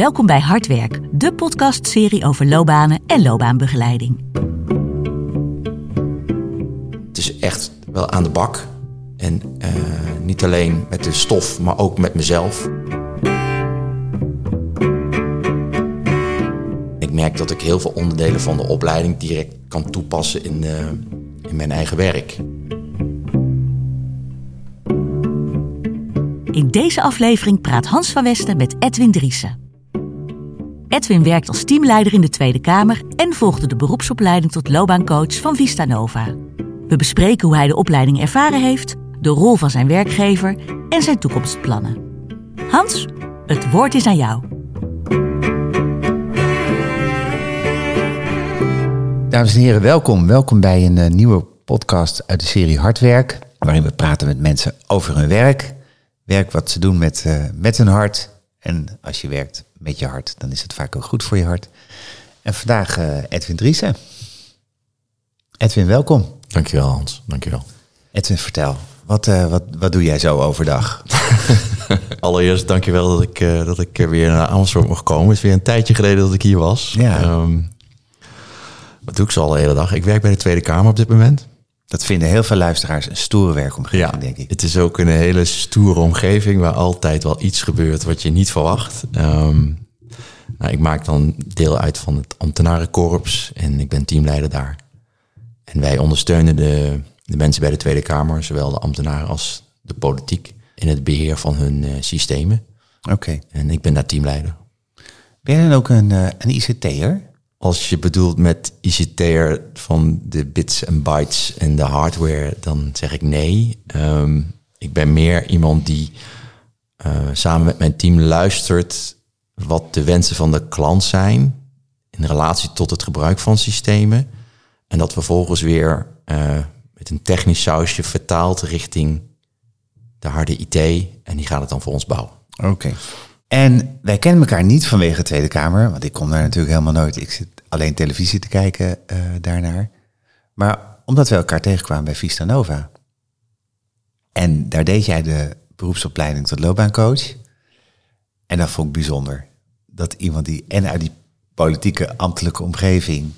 Welkom bij Hardwerk, de podcastserie over loopbanen en loopbaanbegeleiding. Het is echt wel aan de bak. En uh, niet alleen met de stof, maar ook met mezelf. Ik merk dat ik heel veel onderdelen van de opleiding direct kan toepassen in, uh, in mijn eigen werk. In deze aflevering praat Hans van Westen met Edwin Driessen. Edwin werkt als teamleider in de Tweede Kamer en volgde de beroepsopleiding tot loopbaancoach van Vista Nova. We bespreken hoe hij de opleiding ervaren heeft, de rol van zijn werkgever en zijn toekomstplannen. Hans, het woord is aan jou. Dames en heren, welkom. Welkom bij een uh, nieuwe podcast uit de serie Hardwerk, waarin we praten met mensen over hun werk. Werk wat ze doen met, uh, met hun hart. En als je werkt met je hart, dan is het vaak ook goed voor je hart. En vandaag uh, Edwin Driessen. Edwin, welkom. Dankjewel Hans, dankjewel. Edwin, vertel, wat, uh, wat, wat doe jij zo overdag? Allereerst dankjewel dat ik, uh, dat ik weer naar Amersfoort mocht komen. Het is weer een tijdje geleden dat ik hier was. Ja. Um, wat doe ik zo al de hele dag? Ik werk bij de Tweede Kamer op dit moment. Dat vinden heel veel luisteraars een stoere werkomgeving, ja, denk ik. Het is ook een hele stoere omgeving waar altijd wel iets gebeurt wat je niet verwacht. Um, nou, ik maak dan deel uit van het ambtenarenkorps en ik ben teamleider daar. En wij ondersteunen de, de mensen bij de Tweede Kamer, zowel de ambtenaren als de politiek, in het beheer van hun uh, systemen. Oké. Okay. En ik ben daar teamleider. Ben jij dan ook een, uh, een ICT'er? Als je bedoelt met ICT'er van de bits en bytes en de hardware, dan zeg ik nee. Um, ik ben meer iemand die uh, samen met mijn team luistert wat de wensen van de klant zijn in relatie tot het gebruik van systemen. En dat vervolgens weer uh, met een technisch sausje vertaalt richting de harde IT. En die gaat het dan voor ons bouwen. Oké. En wij kennen elkaar niet vanwege de Tweede Kamer, want ik kom daar natuurlijk helemaal nooit. Ik zit alleen televisie te kijken uh, daarnaar. Maar omdat we elkaar tegenkwamen bij Vista Nova. En daar deed jij de beroepsopleiding tot loopbaancoach. En dat vond ik bijzonder. Dat iemand die en uit die politieke ambtelijke omgeving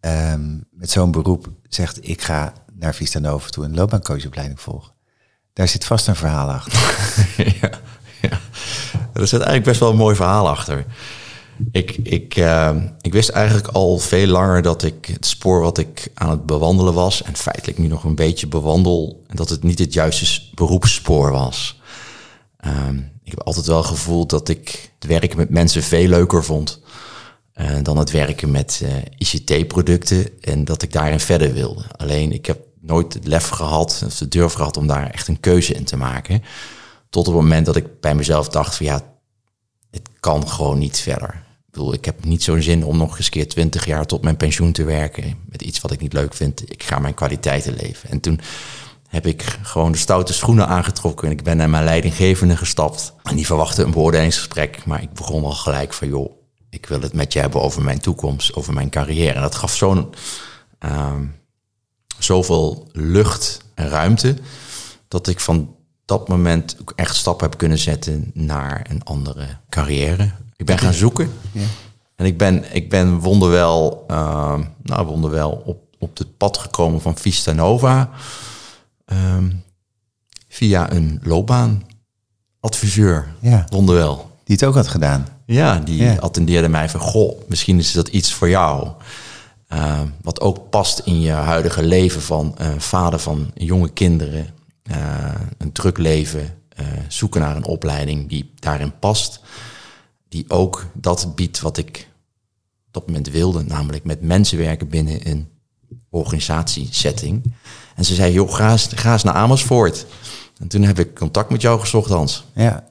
um, met zo'n beroep zegt: ik ga naar Vista Nova toe een loopbaancoachopleiding volgen. Daar zit vast een verhaal achter. ja, ja, er zit eigenlijk best wel een mooi verhaal achter. Ik, ik, uh, ik wist eigenlijk al veel langer dat ik het spoor wat ik aan het bewandelen was, en feitelijk nu nog een beetje bewandel, dat het niet het juiste beroepsspoor was. Um, ik heb altijd wel gevoeld dat ik het werken met mensen veel leuker vond uh, dan het werken met uh, ICT-producten en dat ik daarin verder wilde. Alleen ik heb nooit het lef gehad, of de durf gehad om daar echt een keuze in te maken. Tot het moment dat ik bij mezelf dacht van ja, het kan gewoon niet verder. Ik bedoel, ik heb niet zo'n zin om nog eens keer twintig jaar tot mijn pensioen te werken met iets wat ik niet leuk vind. Ik ga mijn kwaliteiten leven. En toen heb ik gewoon de stoute schoenen aangetrokken en ik ben naar mijn leidinggevende gestapt. En die verwachtte een beoordelingsgesprek, maar ik begon al gelijk van joh, ik wil het met je hebben over mijn toekomst, over mijn carrière. En dat gaf zo'n uh, zoveel lucht en ruimte dat ik van dat moment ook echt stappen heb kunnen zetten naar een andere carrière. Ik ben gaan zoeken. Ja. En ik ben, ik ben wonderwel, uh, nou, wonderwel op, op het pad gekomen van Vista Nova. Um, via een loopbaanadviseur. Ja. Wonderwel. Die het ook had gedaan. Ja, die ja. attendeerde mij van, goh, misschien is dat iets voor jou. Uh, wat ook past in je huidige leven van uh, vader van jonge kinderen. Uh, een druk leven, zoeken naar een opleiding die daarin past. Die ook dat biedt wat ik op dat moment wilde. Namelijk met mensen werken binnen een organisatiesetting. En ze zei, joh, ga eens, ga eens naar Amersfoort. En toen heb ik contact met jou gezocht, Hans. Ja.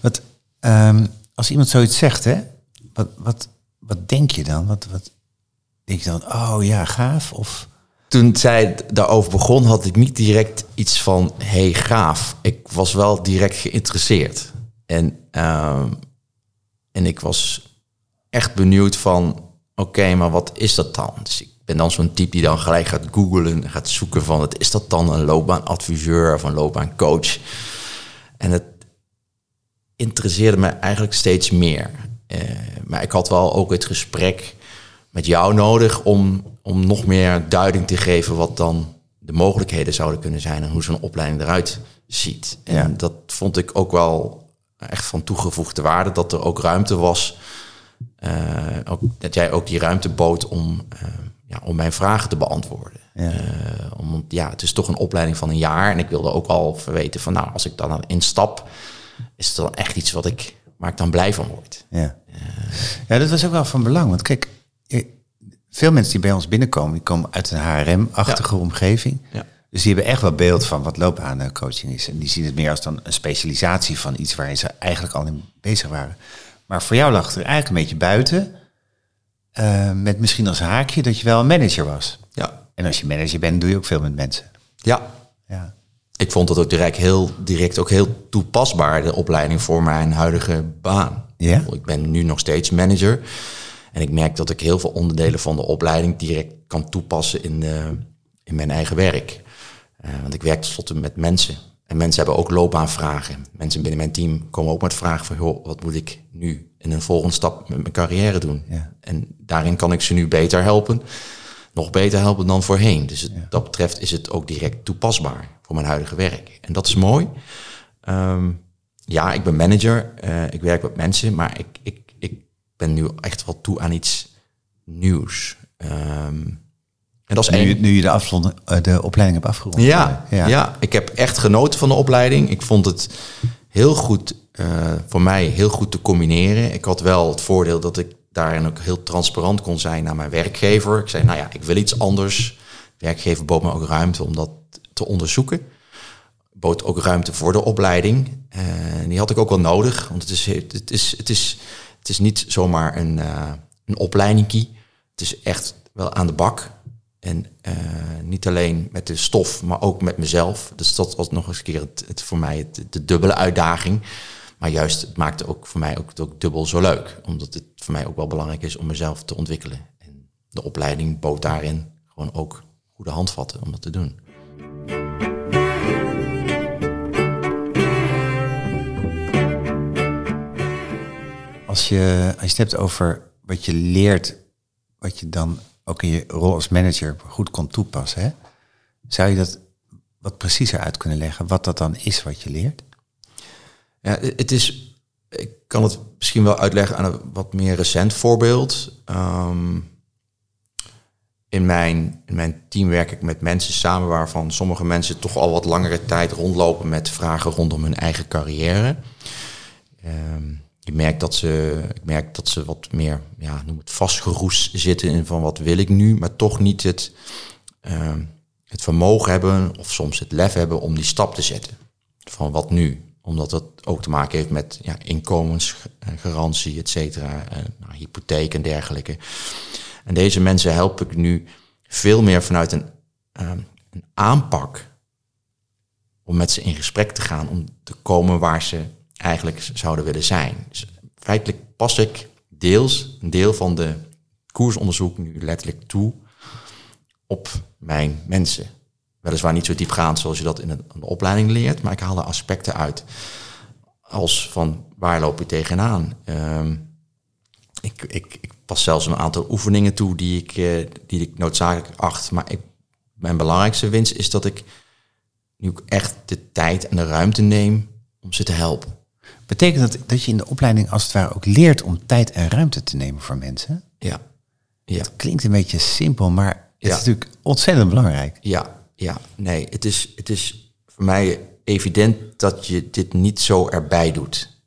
Wat, um, als iemand zoiets zegt, hè, wat, wat, wat denk je dan? Wat, wat denk je dan, oh ja, gaaf? Of... Toen zij daarover begon, had ik niet direct iets van, hey, gaaf. Ik was wel direct geïnteresseerd. En, um, en ik was echt benieuwd van, oké, maar wat is dat dan? Dus ik ben dan zo'n type die dan gelijk gaat googlen, gaat zoeken van, wat is dat dan een loopbaanadviseur of een loopbaancoach? En het, interesseerde me eigenlijk steeds meer. Eh, maar ik had wel ook het gesprek met jou nodig om, om nog meer duiding te geven wat dan de mogelijkheden zouden kunnen zijn en hoe zo'n opleiding eruit ziet. En Ja. dat vond ik ook wel echt van toegevoegde waarde, dat er ook ruimte was. eh, ook, dat jij ook die ruimte bood om, eh, ja, om mijn vragen te beantwoorden. Ja. Eh, om, ja, het is toch een opleiding van een jaar. En ik wilde ook al weten van, nou, als ik dan instap, is het dan echt iets wat ik, waar ik dan blij van word. Ja. ja, dat was ook wel van belang. Want kijk, veel mensen die bij ons binnenkomen, die komen uit een HRM-achtige omgeving. Ja. Dus die hebben echt wel beeld van wat loopbaancoaching is. En die zien het meer als dan een specialisatie van iets waarin ze eigenlijk al in bezig waren. Maar voor jou lag het er eigenlijk een beetje buiten. eh, met misschien als haakje dat je wel een manager was. Ja, En als je manager bent, doe je ook veel met mensen. ja. Ja, Ik vond dat ook direct heel, direct ook heel toepasbaar, de opleiding voor mijn huidige baan. Ja? Ik ben nu nog steeds manager. En ik merk dat ik heel veel onderdelen van de opleiding direct kan toepassen in, de, in mijn eigen werk. Eh, want ik werk tenslotte met mensen. En mensen hebben ook loopbaanvragen. Mensen binnen mijn team komen ook met vragen van... Joh, wat moet ik nu in een volgende stap met mijn carrière doen? Ja. En daarin kan ik ze nu beter helpen. Nog beter helpen dan voorheen. Dus het, dat betreft is het ook direct toepasbaar voor mijn huidige werk. En dat is mooi. Ehm, ja, ik ben manager. eh, ik werk met mensen. Maar ik, ik ben nu echt wel toe aan iets nieuws. Ehm, en dat is één. nu, je de, afzond, eh, de opleiding hebt afgerond. Ja, ja. ja. ik heb echt genoten van de opleiding. Ik vond het heel goed, eh, voor mij heel goed te combineren. Ik had wel het voordeel dat ik daarin ook heel transparant kon zijn naar mijn werkgever. Ik zei, nou ja, ik wil iets anders. De werkgever bood me ook ruimte om dat te onderzoeken. Bood ook ruimte voor de opleiding. Die had ik ook wel nodig, want het is, het is, het is, het is niet zomaar een, uh, een opleidingkie. Het is echt wel aan de bak. En uh, niet alleen met de stof, maar ook met mezelf. Dus dat was nog eens een keer het, het voor mij het, de dubbele uitdaging. Maar juist, het maakte ook voor mij ook, ook dubbel zo leuk. Omdat het voor mij ook wel belangrijk is om mezelf te ontwikkelen. En de opleiding bood daarin gewoon ook goede handvatten om dat te doen. Als je, als je het hebt over wat je leert, wat je dan ook in je rol als manager goed kon toepassen, hè? zou je dat wat preciezer uit kunnen leggen, wat dat dan is wat je leert? Ja, het is, ik kan het misschien wel uitleggen aan een wat meer recent voorbeeld. Um, in, mijn, in mijn team werk ik met mensen samen waarvan sommige mensen toch al wat langere tijd rondlopen met vragen rondom hun eigen carrière. Um, ik merk dat ze, ik merk dat ze wat meer, ja, noem het vastgeroest zitten in van wat wil ik nu, maar toch niet het, uh, het vermogen hebben of soms het lef hebben om die stap te zetten. Van wat nu? Omdat dat ook te maken heeft met ja, inkomensgarantie, et cetera, nou, hypotheek en dergelijke. En deze mensen help ik nu veel meer vanuit een, uh, een aanpak om met ze in gesprek te gaan, om te komen waar ze eigenlijk zouden willen zijn. Dus feitelijk pas ik deels een deel van de koersonderzoek nu letterlijk toe op mijn mensen. Weliswaar niet zo diepgaand zoals je dat in een, een opleiding leert, maar ik haal er aspecten uit. Als van waar loop je tegenaan? Um, ik, ik, ik pas zelfs een aantal oefeningen toe die ik, uh, die ik noodzakelijk acht. Maar mijn belangrijkste winst is dat ik nu echt de tijd en de ruimte neem om ze te helpen. Betekent dat dat je in de opleiding als het ware ook leert om tijd en ruimte te nemen voor mensen? Ja. ja. Het klinkt een beetje simpel, maar het ja. is natuurlijk ontzettend belangrijk. Ja, ja. Nee, het is, het is voor mij evident dat je dit niet zo erbij doet.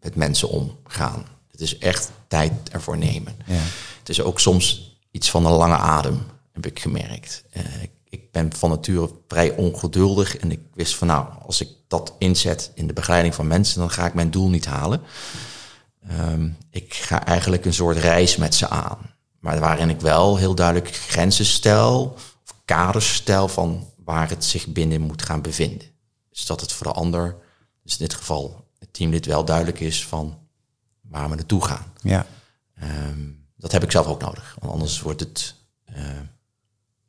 Met mensen omgaan. Het is echt tijd ervoor nemen. Ja. Het is ook soms iets van een lange adem, heb ik gemerkt. Uh, ik, ben van nature vrij ongeduldig en ik wist van nou, als ik dat inzet in de begeleiding van mensen, dan ga ik mijn doel niet halen. Um, ik ga eigenlijk een soort reis met ze aan. Maar waarin ik wel heel duidelijk grenzen stel, of kaders stel van waar het zich binnen moet gaan bevinden. Dus dat het voor de ander, dus in dit geval het teamlid wel duidelijk is van waar we naartoe gaan. Ja. Um, dat heb ik zelf ook nodig, want anders wordt het uh,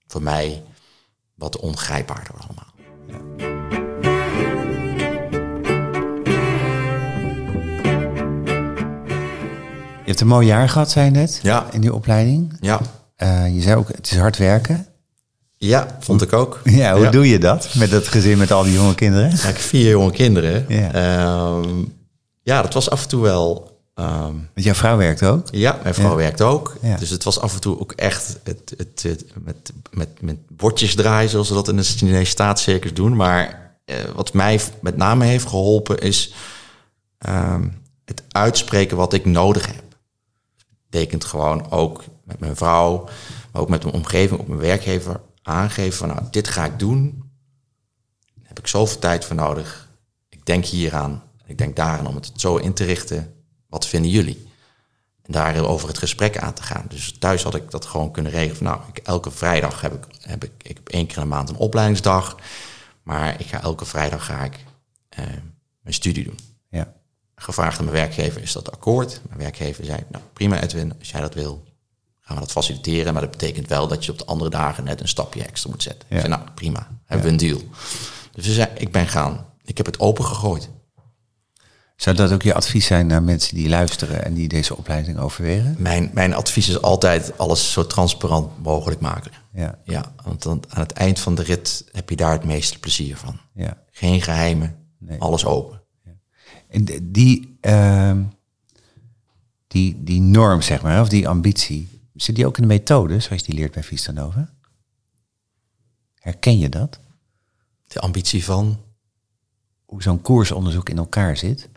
voor mij wat ongrijpbaarder allemaal. Ja. Je hebt een mooi jaar gehad, zei je net, ja. in die opleiding. Ja. Eh, je zei ook, het is hard werken. Ja, vond ik ook. Ja, hoe doe je dat met dat gezin met al die jonge kinderen? Ik heb vier jonge kinderen. Ehm, ja, dat was af en toe wel ehm, Want jouw vrouw werkt ook. ja, mijn vrouw Ja. werkt ook. Ja. Dus het was af en toe ook echt het, het, het- met, met, met bordjes draaien, zoals ze dat in de Chinese staatscircus doen. Maar eh, wat mij met name heeft geholpen is ehm, het uitspreken wat ik nodig heb. betekent gewoon ook met mijn vrouw, maar ook met mijn omgeving, ook mijn werkgever, aangeven van nou, dit ga ik doen. Daar heb ik zoveel tijd voor nodig. Ik denk hieraan, ik denk daaraan om het zo in te richten. Wat vinden jullie? En daar over het gesprek aan te gaan. Dus thuis had ik dat gewoon kunnen regelen. Van, nou, ik, elke vrijdag heb ik, heb ik, ik heb één keer in de maand een opleidingsdag. Maar ik ga elke vrijdag ga ik eh, mijn studie doen Ja. gevraagd aan mijn werkgever, is dat akkoord? Mijn werkgever zei, nou prima Edwin, als jij dat wil, gaan we dat faciliteren. Maar dat betekent wel dat je op de andere dagen net een stapje extra moet zetten. Ja. Ik zei, nou prima, hebben we een deal. Dus zei, ik ben gaan, ik heb het open gegooid. Zou dat ook je advies zijn naar mensen die luisteren en die deze opleiding overwegen? Mijn, mijn advies is altijd alles zo transparant mogelijk maken. Ja, Ja, want dan, aan het eind van de rit heb je daar het meeste plezier van. ja. Geen geheimen, Nee. alles open. En d- die, ehm, die, die norm, zeg maar, of die ambitie, zit die ook in de methode, zoals je die leert bij Vistanova? Herken je dat? De ambitie van, Hoe zo'n koersonderzoek in elkaar zit?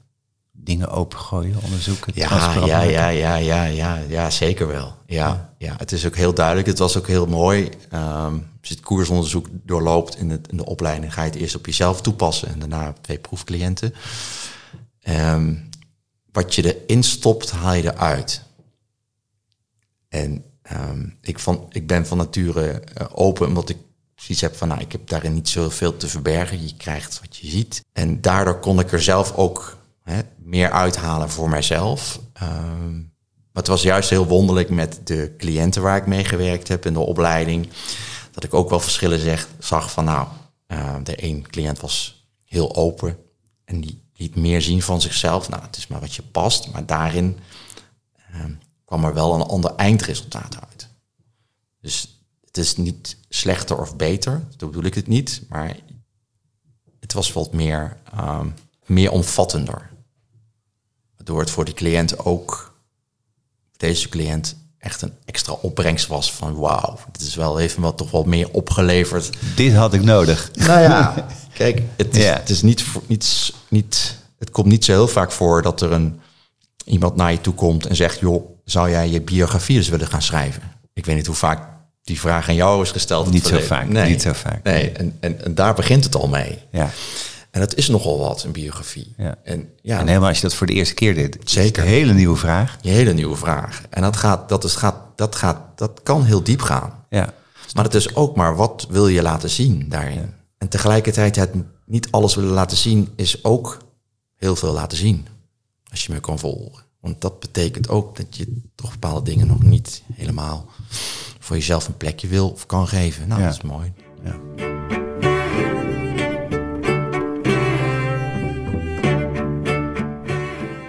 Dingen opengooien, onderzoeken, Ja, ja, ja, ja, ja, ja, ja, zeker wel. Ja, ja. het is ook heel duidelijk. Het was ook heel mooi. Ehm, als je het koersonderzoek doorloopt in, het, in de opleiding, ga je het eerst op jezelf toepassen en daarna op twee proefcliënten. Ehm, wat je erin stopt, haal je eruit. En ehm, ik, van, ik ben van nature eh, open, omdat ik zoiets heb van, nou, ik heb daarin niet zoveel te verbergen. Je krijgt wat je ziet. En daardoor kon ik er zelf ook meer uithalen voor mijzelf. Ehm, maar het was juist heel wonderlijk met de cliënten waar ik mee gewerkt heb in de opleiding. Dat ik ook wel verschillen zeg, zag van, nou, eh, de een cliënt was heel open en die liet meer zien van zichzelf. Nou, het is maar wat je past, maar daarin ehm, kwam er wel een ander eindresultaat uit. Dus het is niet slechter of beter, dat bedoel ik het niet, maar het was wat meer, ehm, meer omvattender. Waardoor het voor die cliënt ook, deze cliënt, echt een extra opbrengst was van wauw, dit is wel even wat toch wel meer opgeleverd Dit had ik nodig. nou ja, kijk, het is, het is niet, niet, niet, het komt niet zo heel vaak voor dat er een, iemand naar je toe komt en zegt, joh, zou jij je biografie eens willen gaan schrijven? Ik weet niet hoe vaak die vraag aan jou is gesteld. Niet zo vaak, Nee. niet zo vaak. Nee, en, en, en daar begint het al mee. Ja. En dat is nogal wat, een biografie. Ja. En ja, En helemaal als je dat voor de eerste keer deed. Zeker. Een hele nieuwe vraag. je hele nieuwe vraag. En dat, gaat, dat, is, gaat, dat, gaat, dat kan heel diep gaan. Ja. Maar het is ook maar wat wil je laten zien daarin. En tegelijkertijd het niet alles willen laten zien is ook heel veel laten zien. Als je me kan volgen. Want dat betekent ook dat je toch bepaalde dingen nog niet helemaal voor jezelf een plekje wil of kan geven. Nou, Ja. dat is mooi. ja.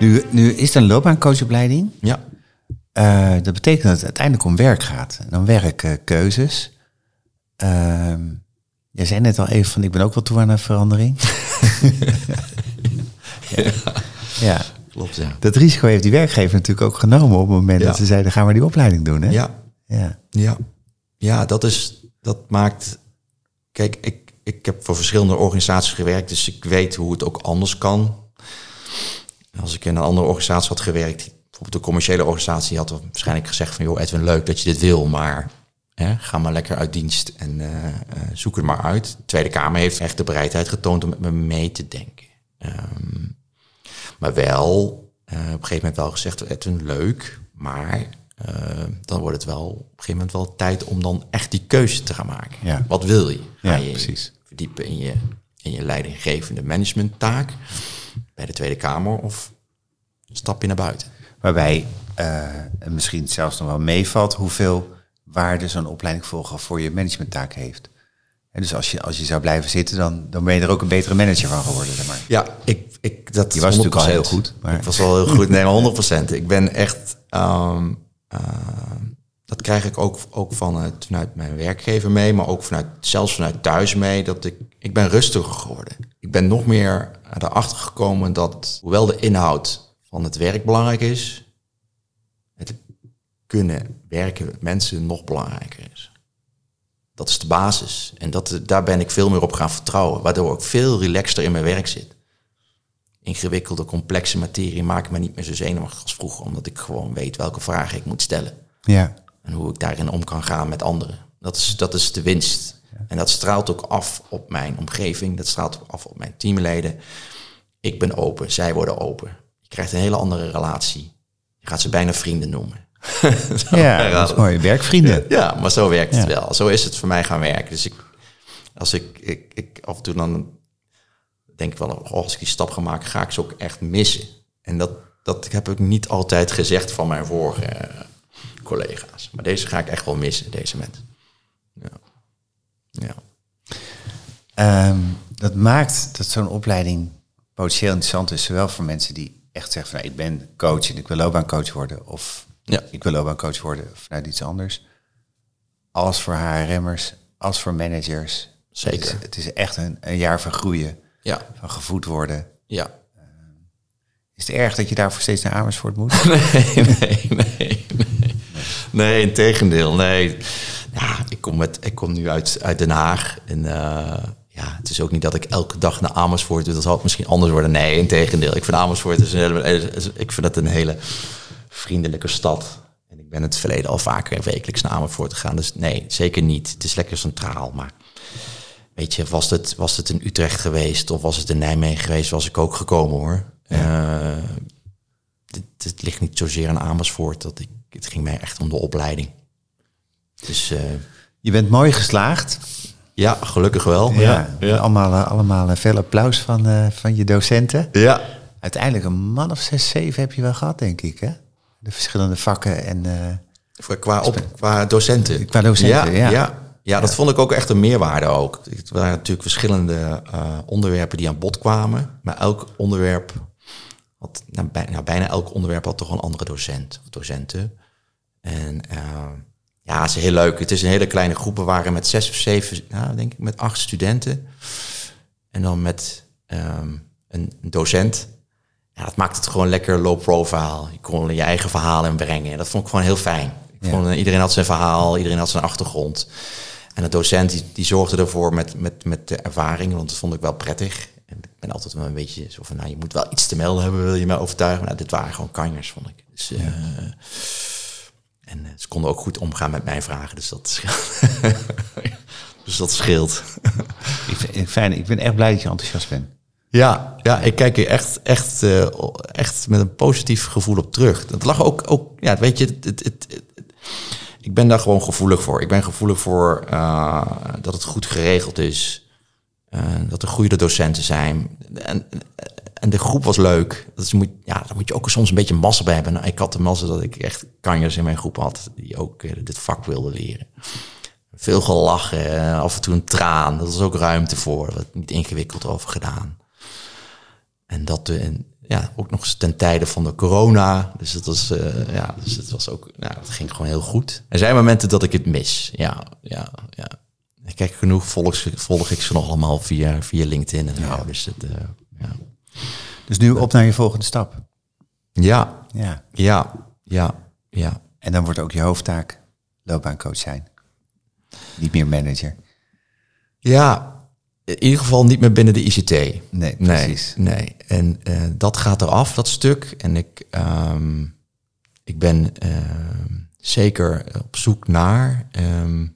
Nu, nu is het een loopbaancoachopleiding. Ja, Eh, dat betekent dat het uiteindelijk om werk gaat. Dan werkkeuzes. Ehm jij zei net al even van ik ben ook wel toe aan een verandering. ja. ja. klopt ja. Dat risico heeft die werkgever natuurlijk ook genomen op het moment Ja. dat ze zeiden gaan we die opleiding doen. Hè? Ja, ja. Ja, ja dat, is, dat maakt. Kijk, ik, ik heb voor verschillende organisaties gewerkt, dus ik weet hoe het ook anders kan. Als ik in een andere organisatie had gewerkt, bijvoorbeeld een commerciële organisatie, had waarschijnlijk gezegd van joh, Edwin, leuk dat je dit wil, maar hè, ga maar lekker uit dienst en eh, eh, zoek het maar uit. De Tweede Kamer heeft echt de bereidheid getoond om met me mee te denken. Ehm, maar wel, eh, op een gegeven moment wel gezegd, Edwin, leuk, maar dan wordt het wel op een gegeven moment wel tijd om dan echt die keuze te gaan maken. Ja. Wat wil je? Ga Ja, je precies. verdiepen in je, in je leidinggevende managementtaak bij de Tweede Kamer of stap je naar buiten? Waarbij eh, het misschien zelfs nog wel meevalt hoeveel waarde zo'n opleiding volgen voor je managementtaak heeft. En dus als je, als je zou blijven zitten, dan, dan ben je er ook een betere manager van geworden. Zeg maar. Ja, ik, ik, dat Je was natuurlijk al 100%. heel goed, maar- Ik was wel heel goed, nee, maar 100%. Ik ben echt, ehm, ehm, dat krijg ik ook, ook vanuit, vanuit mijn werkgever mee, maar ook vanuit, zelfs vanuit thuis mee, dat ik, ik ben rustiger geworden. Ik ben nog meer erachter gekomen dat, hoewel de inhoud van het werk belangrijk is, het kunnen werken met mensen nog belangrijker is. Dat is de basis. En dat, daar ben ik veel meer op gaan vertrouwen, waardoor ik veel relaxter in mijn werk zit ingewikkelde, complexe materie maakt me niet meer zo zenuwachtig als vroeger. Omdat ik gewoon weet welke vragen ik moet stellen. Ja. En hoe ik daarin om kan gaan met anderen. Dat is, dat is de winst. En dat straalt ook af op mijn omgeving. Dat straalt ook af op mijn teamleden. Ik ben open, zij worden open. Je krijgt een hele andere relatie. Je gaat ze bijna vrienden noemen. Ja, dat is mooi. Werkvrienden. Ja, maar zo werkt het Ja. wel. Zo is het voor mij gaan werken. Dus ik, als ik, ik, ik af en toe dan denk ik wel, oh, als ik die stap ga maken, ga ik ze ook echt missen. En dat, dat heb ik niet altijd gezegd van mijn vorige eh, collega's. Maar deze ga ik echt wel missen, deze mensen. Ja. ja. Ehm, dat maakt dat zo'n opleiding potentieel interessant is, zowel voor mensen die echt zeggen van nou, ik ben coach en ik wil loopbaancoach worden, of Ja. ik wil loopbaancoach worden vanuit iets anders, als voor HRM'ers, als voor managers. Zeker. Het is, het is echt een, een jaar van groeien, Ja, van gevoed worden. ja. Is het erg dat je daarvoor steeds naar Amersfoort moet? Nee, nee, nee, nee. Nee, in tegendeel. Nee. Ja, ik kom, met, ik kom nu uit, uit Den Haag. En eh, ja, het is ook niet dat ik elke dag naar Amersfoort doe. Dat zal het misschien anders worden. Nee, in tegendeel. Ik vind Amersfoort is een hele, ik vind het een hele vriendelijke stad. En ik ben in het verleden al vaker wekelijks naar Amersfoort gegaan. Dus nee, zeker niet. Het is lekker centraal. Maar weet je, was het, was het in Utrecht geweest of was het in Nijmegen geweest, was ik ook gekomen hoor. Eh, het, het ligt niet zozeer aan Amersfoort. Dat ik, het ging mij echt om de opleiding. Dus eh, Je bent mooi geslaagd. ja, gelukkig wel. Ja, Allemaal, eh, allemaal eh, veel applaus van, van je docenten. ja. Uiteindelijk een man of zes, zeven heb je wel gehad, denk ik, hè? De verschillende vakken en... Voor- Qua, op, qua docenten. Qua docenten, ja. ja. ja. dat vond ik ook echt een meerwaarde ook. Het waren natuurlijk verschillende onderwerpen die aan bod kwamen. Maar elk onderwerp nou, bij- nou, bijna elk onderwerp had toch een andere docent of docenten. En eh, ja, het is heel leuk. Het is een hele kleine groep. We waren met zes of zeven, nou, denk ik met acht studenten. En dan met ehm, een, een docent. Ja, dat maakt het gewoon lekker low profile. Je kon je eigen verhaal inbrengen. En dat vond ik gewoon heel fijn. Ik vond, eh, iedereen had zijn verhaal, iedereen had zijn achtergrond. En de docent die, die zorgde ervoor met, met, met de ervaring, want dat vond ik wel prettig. Ik ben altijd wel een beetje zo van, nou, je moet wel iets te melden hebben, wil je mij overtuigen? Nou, dit waren gewoon kanjers, vond ik. Dus, eh, en eh, ze konden ook goed omgaan met mijn vragen, dus dat scheelt. dus dat scheelt. ik, vind, fijn, ik ben echt blij dat je enthousiast bent. Ja, ja, ik kijk er echt, echt, eh, echt met een positief gevoel op terug. Dat lag ook, ook ja, weet je, het, het, ik ben daar gewoon gevoelig voor. Ik ben gevoelig voor dat het goed geregeld is, dat er goede docenten zijn. En, en de groep was leuk. Dat is, moet, ja, daar moet je ook soms een beetje massa bij hebben. Nou, ik had de massa dat ik echt kanjers in mijn groep had die ook eh, dit vak wilden leren. Veel gelachen, eh, af en toe een traan. Dat is ook ruimte voor. Werd niet ingewikkeld over gedaan. En dat eh, ja, ook nog eens ten tijde van de corona. Dus het was, eh, ja, dus het was ook, ja, het ging gewoon heel goed. Er zijn momenten dat ik het mis. Ja, ja, ja. Ik kijk genoeg volg, volg ik ze nog allemaal via, via LinkedIn en zo. Dus het, eh, ja. Dus nu op naar je volgende stap. ja, Ja. ja, ja, ja. En dan wordt ook je hoofdtaak loopbaancoach zijn. Niet meer manager. Ja, in ieder geval niet meer binnen de ICT. Nee, precies. Nee, nee. En eh, dat gaat eraf, dat stuk. En ik, ehm, ik ben ehm, zeker op zoek naar. ehm,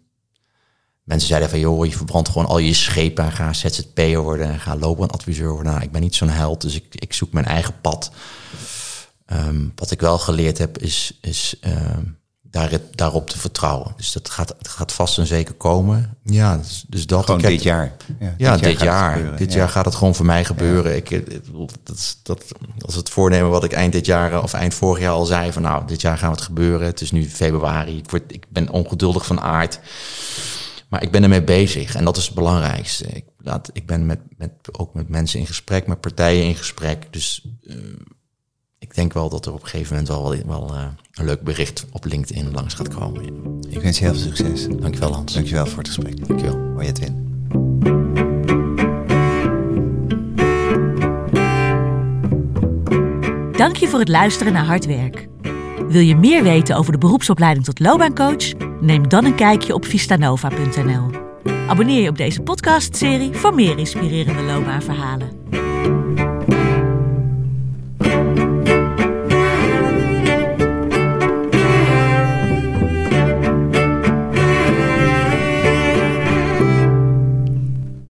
mensen zeiden van, joh, je verbrandt gewoon al je schepen en ga ZZP'er worden en ga loopbaanadviseur worden. Nou, ik ben niet zo'n held, dus ik, ik zoek mijn eigen pad. Ehm, wat ik wel geleerd heb, is, is ehm, daar, daarop te vertrouwen. Dus dat gaat, het gaat vast en zeker komen. Ja, dus, dus dat. Gewoon ik heb- dit jaar. ja, dit jaar. Dit Ja. jaar gaat het gewoon voor mij gebeuren. Ik, ik bedoel, dat, is- dat, als het voornemen wat ik eind dit jaar eh, of eind vorig jaar al zei van nou, dit jaar gaat het gebeuren. Het is nu februari. Ik, word, ik ben ongeduldig van aard. Maar ik ben ermee bezig en dat is het belangrijkste. Ik, laat, ik ben met, met, ook met mensen in gesprek, met partijen in gesprek. Dus uh, ik denk wel dat er op een gegeven moment wel, wel uh, een leuk bericht op LinkedIn langs gaat komen. Ja. Ik wens je heel veel succes. Dankjewel Hans. Dankjewel voor het gesprek. Dankjewel. Hoi Edwin. Dank je voor het luisteren naar Hard Werk. Wil je meer weten over de beroepsopleiding tot loopbaancoach? Neem dan een kijkje op vistanova.nl. Abonneer je op deze podcastserie voor meer inspirerende loopbaanverhalen.